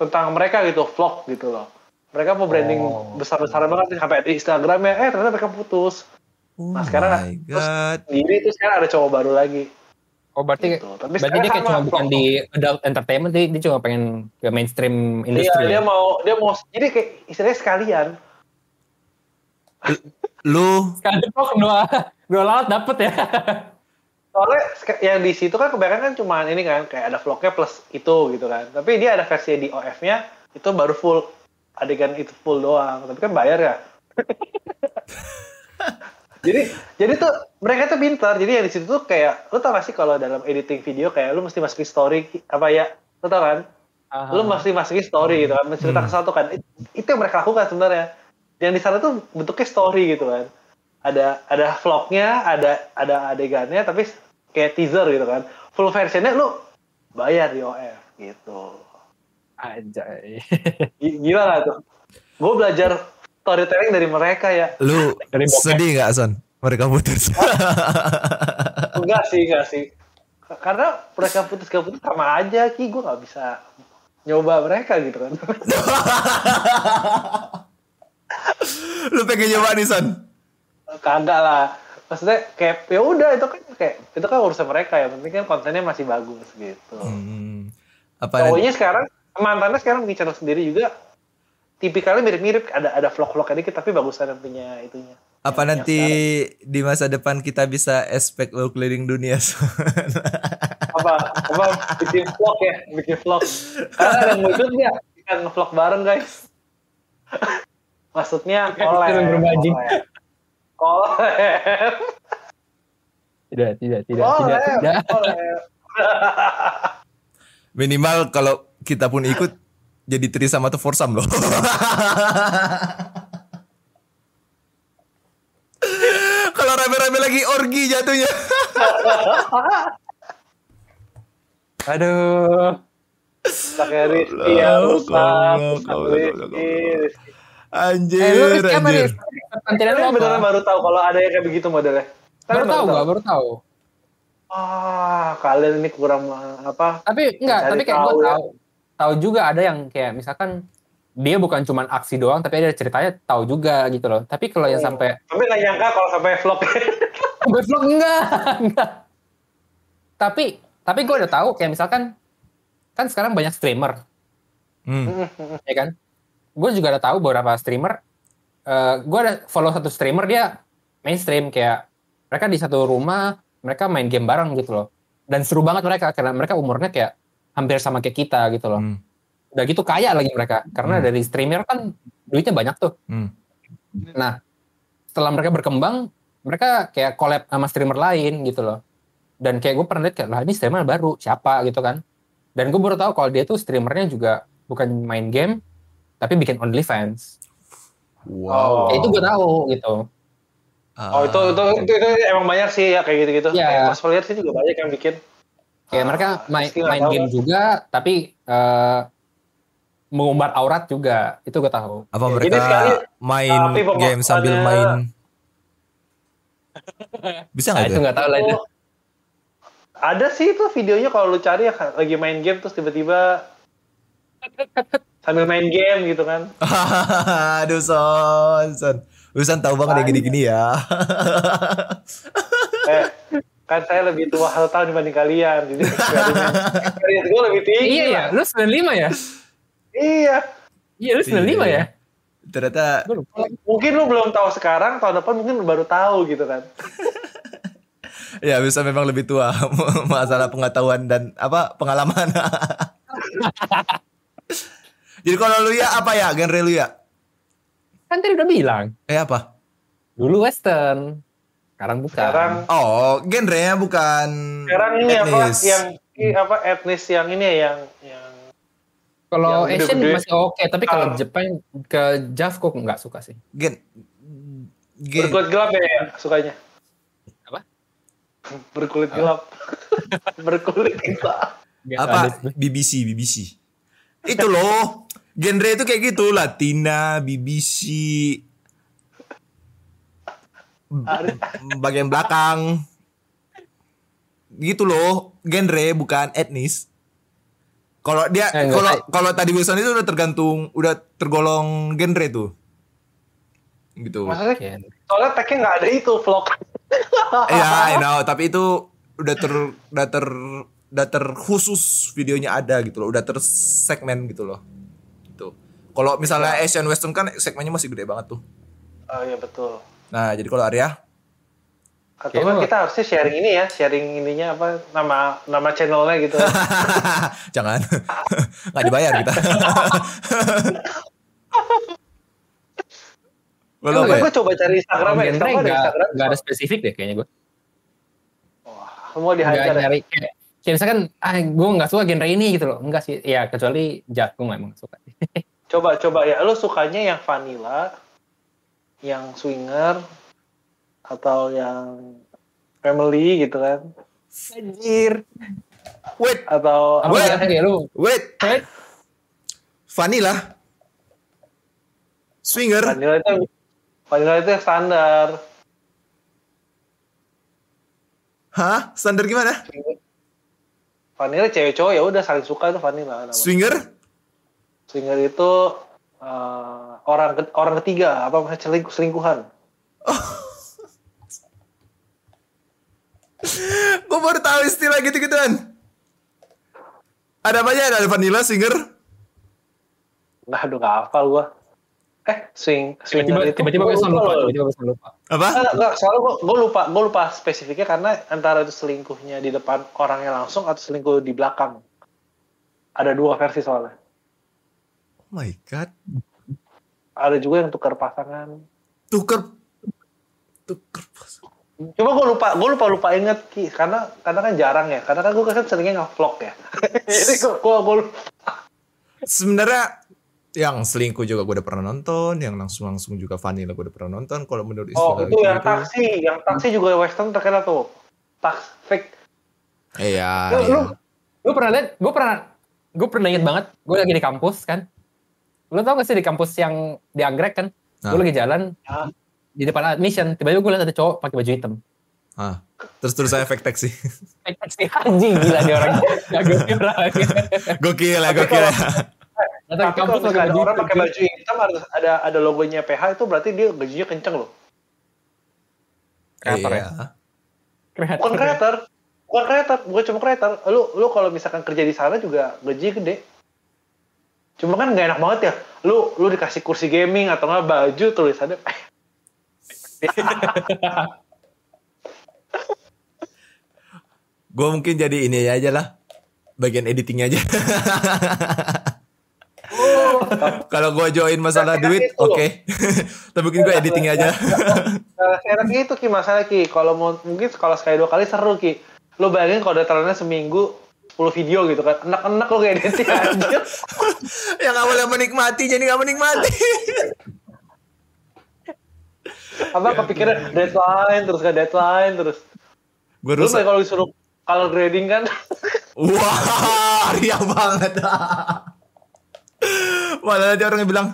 tentang mereka gitu, vlog gitu loh. Mereka mau branding Oh. besar-besaran banget, sampai di Instagramnya, eh ternyata mereka putus. Oh Nah, sekarang my god. Sendiri terus sekarang ada cowok baru lagi. Oh berarti Gitu. Tapi berarti dia kayak cuma bukan vlog. di adult entertainment, dia, dia cuma pengen ke mainstream Iya, industri. dia ya? mau dia mau jadi kayak istilahnya sekalian. Lu Sekali vlog dua dua lalat dapet ya. Soalnya yang di situ kan kebanyakan kan cuma ini kan kayak ada vlognya plus itu gitu kan. Tapi dia ada versi di OF-nya itu baru full adegan itu full doang. Tapi kan bayar ya. [laughs] jadi jadi tuh mereka tuh pintar. Jadi yang di situ tuh kayak lu tau gak sih kalau dalam editing video kayak lu mesti masukin story apa ya? Lu tau kan? Lu mesti masukin story gitu kan, menceritakan Hmm. sesuatu kan. It- Itu yang mereka lakukan sebenarnya. Yang di sana tuh bentuknya story gitu kan. Ada ada vlognya, ada ada adegannya, tapi kayak teaser gitu kan. Full versionnya lu bayar di OF gitu. Anjay. G- Gila gak tuh? Gue belajar storytelling dari mereka ya. lu Dari bokep. sedih nggak Son? Mereka putus. [laughs] Enggak sih, enggak sih. Karena mereka putus gak putus sama aja, Ki. Gue gak bisa nyoba mereka gitu kan. lu pengen nyoba nih Son? kagak lah maksudnya kayak ya udah itu kan kayak itu kan urusan mereka ya penting kan kontennya masih bagus gitu Hmm. Apa cowoknya sekarang mantannya sekarang bikin channel sendiri juga tipikalnya mirip-mirip ada ada vlog-vlog dikit tapi bagusan yang punya itunya Apa Yang nanti di masa depan kita bisa expect lu keliling dunia? [laughs] Apa apa bikin vlog ya bikin vlog karena ada yang mau ikut nggak kita nge-vlog bareng guys [laughs] maksudnya berbaju. collab. collab Tidak, tidak, tidak, collab tidak, tidak. Minimal kalau kita pun ikut jadi trisam atau foursome loh. [laughs] kalau rame-rame lagi orgi jatuhnya. [laughs] Aduh. pakai Rizky ya. Anjir, Eh, anjir. Beneran baru tahu kalau ada yang kayak begitu modelnya Baru Kalian tahu gak? Baru tahu. ah kalian ini kurang uh, apa Tapi enggak, tapi kayak gue tahu ya. Tahu. Juga ada yang kayak misalkan dia bukan cuma aksi doang, tapi ada ceritanya tahu juga gitu loh. Tapi kalau yang Oh. sampai tapi nggak nyangka kalau sampai vlog [laughs] Sampai vlog enggak, enggak. Tapi tapi gue udah tahu kayak misalkan kan sekarang banyak streamer, Hmm. [laughs] ya kan? Gue juga ada tahu beberapa streamer. eh gue ada follow satu streamer dia mainstream kayak mereka di satu rumah mereka main game bareng gitu loh. Dan seru banget mereka karena mereka umurnya kayak hampir sama kayak kita gitu loh. Hmm. Udah gitu kaya lagi mereka karena Hmm. dari streamer kan duitnya banyak tuh. Hmm. Nah, setelah mereka berkembang, mereka kayak collab sama streamer lain gitu loh. Dan kayak gue pernah lihat kayak, lah ini streamer baru, siapa gitu kan. Dan gue baru tahu kalau dia tuh streamernya juga bukan main game, tapi bikin OnlyFans. Oh. Ya, itu gue tahu gitu. Oh itu, itu, itu, itu emang banyak sih ya kayak gitu-gitu. Kayak Mas Foliar sih juga banyak yang bikin. Kayak Ah, mereka main, main game juga, tapi eh mengumbar aurat juga. Itu gue tahu. Apa Ya, mereka jadi sekali- main game sambil main? [laughs] Bisa Nah, nggak itu tuh? nggak tahu lah itu. Oh, Ada sih itu videonya kalau lu cari ya lagi main game terus tiba-tiba [laughs] sambil main game gitu kan. [laughs] Aduh son, son. Usan tahu banget yang gini-gini ya. Eh, kan saya lebih tua satu tahun dibanding kalian. Jadi experience gue lebih tinggi. Iya ya, lu 95 ya? Iya. Iya, lu 95 ya? Ternyata Gue lupa lagi. Mungkin lu belum tahu sekarang, tahun depan mungkin lu baru tahu gitu kan. [laughs] ya bisa memang lebih tua [laughs] masalah pengetahuan dan apa pengalaman. [laughs] Jadi kalau lu ya apa ya genre lu ya? Kan tadi udah bilang. Eh apa? Dulu western. Sekarang bukan. Sekarang Oh, genrenya bukan sekarang ini apa yang apa etnis yang ini ya yang yang Kalau yang Asian gede-gede. masih oke, tapi kalau Ah. Jepang ke Jav kok nggak suka sih. gen gen berkulit gelap ya, ya sukanya. Apa? berkulit gelap. [laughs] berkulit gelap. Apa BBC BBC itu loh genre itu kayak gitu Latina BBC bagian belakang gitu loh genre bukan etnis kalau dia Eh, kalau tahu. kalau tadi Wilson itu udah tergantung udah tergolong genre tuh gitu Maksudnya Oke. soalnya tagnya nggak ada itu vlog. [laughs] Iya, I know, tapi itu udah ter udah ter udah terkhusus videonya ada gitu loh, udah tersegmen gitu loh. Gitu. Kalau misalnya Asian Western kan segmennya masih gede banget tuh. Oh iya betul. Nah, jadi kalau Arya Atau Kayaknya kan lo- kita harusnya sharing ini ya, sharing ininya apa nama nama channelnya gitu. [laughs] jangan [laughs] nggak dibayar kita. [laughs] Belum ya? gue coba cari Instagram ya, genre Instagram ada Instagram. nggak ada spesifik deh kayaknya gue. Wah, semua Nggak dihajar ya. nyari kayak, kayak misalkan ah gue nggak suka genre ini gitu loh. Enggak sih. Ya kecuali Jav gue memang suka. Coba coba ya, lu sukanya yang vanilla, yang swinger, atau yang family gitu kan? Anjir. Wait, Atau Apa Wait. ya lu? wait. Wait. Vanilla. Swinger. vanilla itu vanilla itu yang standar. Hah? Standar gimana? Vanilla cewek cowok ya udah saling suka itu vanilla. namanya. Swinger? Swinger itu eh, orang ke- orang ketiga apa selingkuh selingkuhan. [laughs] Gue baru tahu istilah gitu-gituan. Ada apa aja? Ada vanilla, swinger. Nah, aduh nggak hafal gua. Eh, swing swinger Tiba-tiba gue selalu lupa. Tiba-tiba gue selalu lupa. Apa? Enggak, enggak, soalnya gua, gua lupa, gua lupa spesifiknya karena antara itu selingkuhnya di depan orangnya langsung atau selingkuh di belakang. Ada dua versi soalnya. Oh my god. Ada juga yang tukar pasangan. Tuker. Tuker. Cuma gue lupa, gue lupa lupa inget Ki, karena karena kan jarang ya, karena kan gue kan seringnya nge-vlog ya. [laughs] Jadi gue gue Sebenarnya yang selingkuh juga gue udah pernah nonton, yang langsung langsung juga vanilla gue udah pernah nonton. Kalau menurut Oh istilah itu yang gitu. taksi, yang taksi juga western terkenal tuh. Tax fake. Iya. Lu, iya. lu, lu pernah lihat? Gue pernah, gue pernah inget banget. Gue lagi di kampus kan. Lu tau gak sih di kampus yang di Anggrek kan? Ah. Gue lagi jalan Ah. di depan admission. Tiba-tiba gue liat ada cowok pakai baju hitam. Ah. Terus terus saya efek taksi. Eh, taksi anjing gila dia orang. [laughs] Kira. gokil ya, gokil ya. Tapi kalau misalnya ada orang pakai baju hitam harus ada ada logonya PH itu berarti dia gajinya kenceng loh. Kreator ya. Iya. Kreator. Bukan creator, bukan creator, bukan cuma creator. Lu lu kalau misalkan kerja di sana juga gajinya gede. Cuma kan nggak enak banget ya. Lu lu dikasih kursi gaming atau nggak baju tulisannya [laughs] Gue mungkin jadi ini aja lah. Bagian editingnya aja. [laughs] Kalau gue join masalah duit, gitu. oke. [laughs] Tapi mungkin gue editing aja. Enak gitu Ki masalah Ki. Kalau mungkin kalau sekali dua kali seru Ki. Lo bayangin kalau datarannya seminggu 10 video gitu kan. Enak-enak lo kayak editing aja. Yang awalnya menikmati jadi gak menikmati. Apa kepikiran deadline terus ke deadline terus. gue Lu rusak. kalau disuruh color grading kan Wah, ria [laughs] banget. Malah ada orang yang bilang,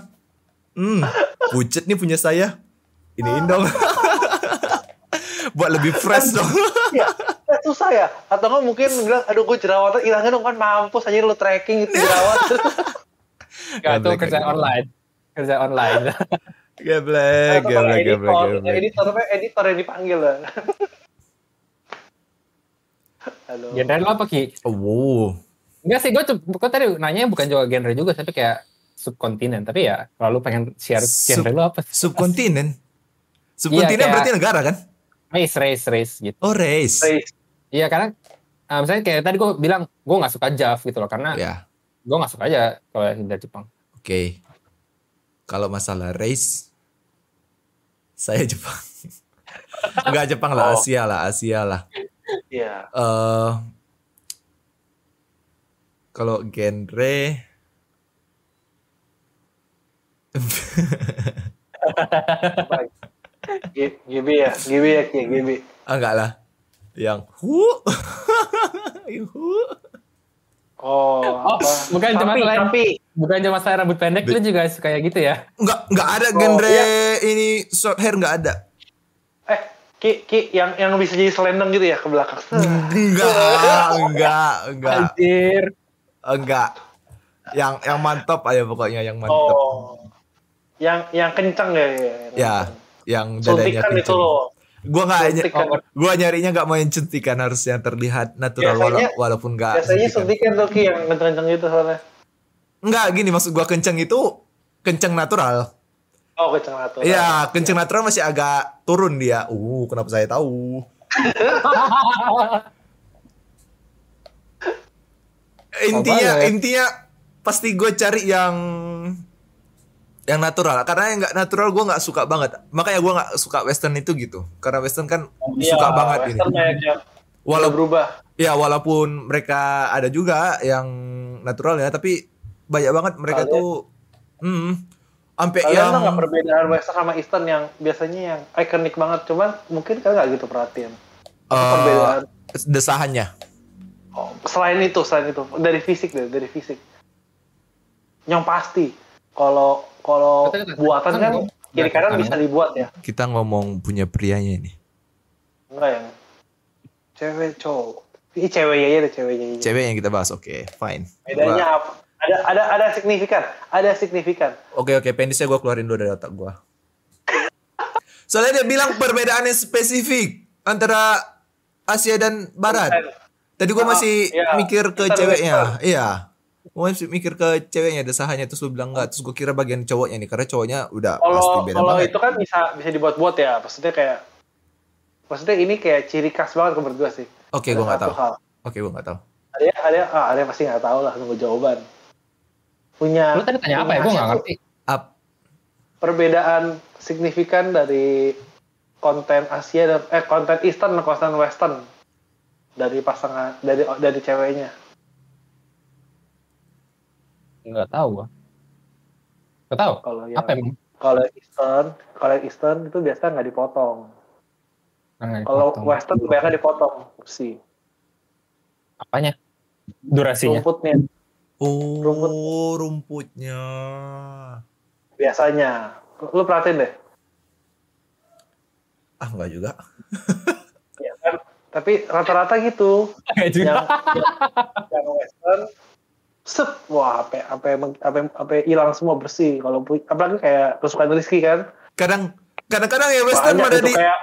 hmm, pucet nih punya saya. Iniin dong. [laughs] Buat lebih fresh dong. [laughs] ya eh, susah ya atau nggak mungkin bilang aduh gue jerawatan hilangin dong kan mampus aja lo tracking itu jerawat [laughs] Gak tuh kerja online. Kerja online. [laughs] Geblek, geblek, editor geblek, geblek. editor editor yang dipanggil lah Aduh. genre lo apa Ki? Oh, Enggak sih, gue gue tadi nanya bukan juga genre juga, tapi kayak subkontinen. Tapi ya kalau lu pengen share Sub- genre lo apa? subkontinen. Subkontinen kayak- berarti negara kan? Race, race, race gitu. Oh, race. Race. Iya karena ah, misalnya kayak tadi gue bilang gue nggak suka Jav gitu loh karena Ya, gue nggak suka aja kalau dari Jepang. oke. Kalau masalah race, saya Jepang. [laughs] Enggak Jepang lah, Oh. Asia lah, Asia lah. Iya. eh kalau genre [laughs] G- GB ya, GB ya Ki, GB. ah, enggak lah yang hu [laughs] yang hu Oh, apa? bukan cuma selain- tapi Bukan cuma saya rambut pendek, lu juga suka kayak gitu ya? enggak enggak ada Oh, genre iya. ini short hair enggak ada eh Ki, Ki yang yang bisa jadi selendang gitu ya ke belakang. enggak [laughs] enggak enggak Anjir. enggak yang yang mantap aja pokoknya yang mantap Oh. Yang yang kencang ya. ya, ya yang dadanya Suntikan itu kenceng loh. gua nggak Suntikan. gua nyarinya nggak mau yang cantikan harus yang terlihat natural wala- Biasanya- walaupun enggak Biasanya suntikan tuh Ki yang kencang-kencang gitu soalnya. Enggak gini maksud gua kenceng itu kenceng natural. Oh, kencang natural. Iya, kenceng natural masih agak turun dia. Uh, kenapa saya tahu? [laughs] intinya boleh. intinya pasti gue cari yang yang natural. Karena yang nggak natural gue nggak suka banget. Makanya gue nggak suka western itu gitu. Karena western kan Iya, suka banget ini. Western banyak yang udah Walau- berubah. ya walaupun mereka ada juga yang natural ya tapi banyak banget mereka Kalian- tuh hmm sampai yang nggak perbedaan Western sama Eastern yang biasanya yang ikonik banget, cuman mungkin kalian nggak gitu perhatian. Apa eh, perbedaan? desahannya? Oh, selain itu, selain itu. Dari fisik deh, dari fisik. Yang pasti, kalau kalau buatan Kan kiri kanan kan bisa dibuat ya, kita ngomong punya prianya ini enggak yang cewek cowok. Ini ceweknya aja deh, ceweknya aja. cewek yang kita bahas oke fine Bedanya apa? Ada ada ada signifikan, ada signifikan. Oke oke penisnya gue keluarin dulu dari otak gue. Soalnya dia bilang perbedaannya spesifik antara Asia dan Barat. Tadi gue Ah, masih iya. mikir ke Kita ceweknya, iya. Gue masih mikir ke ceweknya desahannya terus lu bilang enggak, terus gue kira bagian cowoknya nih karena cowoknya udah pasti Kalau beda kalau banget. itu kan bisa bisa dibuat-buat ya, maksudnya kayak maksudnya ini kayak ciri khas banget ke berdua sih. Oke, Ada gue nggak tahu. hal. Oke, gue nggak tahu. Ada yang- ada yang- ah, ada pasti nggak tahu lah nunggu jawaban. Punya. Lu tadi tanya apa ya? Gue nggak ngerti. Up. Perbedaan signifikan dari konten Asia dan eh konten Eastern dan konten Western dari pasangan dari dari ceweknya. Nggak tahu gua. Nggak tahu. Kalau yang Apa emang? kalau Eastern, kalau yang Eastern itu biasa nggak dipotong. Nggak Kalau. Western biasanya dipotong sih Apanya? Durasinya. rumputnya Oh, Rumput. rumputnya. biasanya. Lu perhatiin deh. Ah, enggak juga. Ya kan? Tapi rata-rata gitu. Kayak juga. yang, yang, yang western sep wah apa apa apa apa hilang semua bersih kalau apalagi kayak kesukaan Rizky kan Kadang kadang-kadang ya western banyak ada gitu di kayak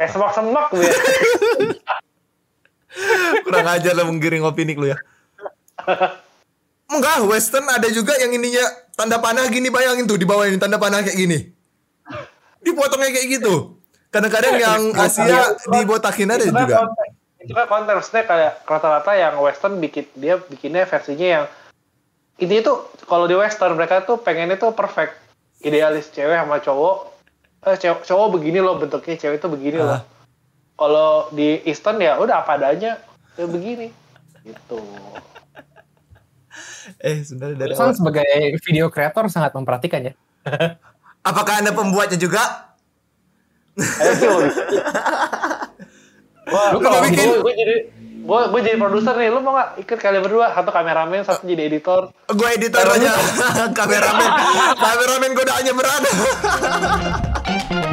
kayak semak-semak gitu ya [laughs] kurang ajar lo menggiring opini lu ya. Enggak, western ada juga yang ininya tanda panah gini bayangin tuh di bawah ini tanda panah kayak gini. Dipotongnya kayak gitu. Kadang-kadang yang Asia dibotakin ada kan juga. itu kan konten maksudnya kayak rata-rata yang western bikin dia bikinnya versinya yang ini tuh kalau di western mereka tuh pengennya tuh perfect idealis cewek sama cowok eh cowok, cowok begini loh bentuknya cewek itu begini loh Ah. kalau di eastern ya udah apa adanya ya begini gitu Eh, sebenarnya dari awal. sebagai video kreator sangat memperhatikan ya. [laughs] Apakah Anda pembuatnya juga? [laughs] Ayo sih lo bisa. Wah, Lu kalau bikin- gue, gue jadi gue gue jadi produser nih, lu mau gak ikut kalian berdua? Satu kameramen, satu jadi editor. Gue editor aja. kameramen. [laughs] kameramen godaannya berat. [laughs]